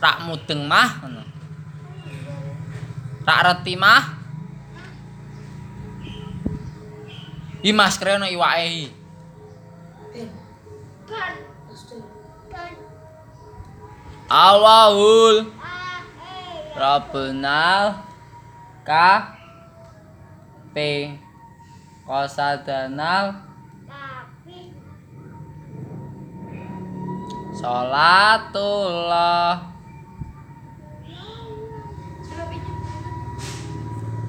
rak mudeng mah ngono. Rak reti mah. Iki maskere ono iwake iki. Allahul Rabbunal Ka P Kosadanal Salatullah.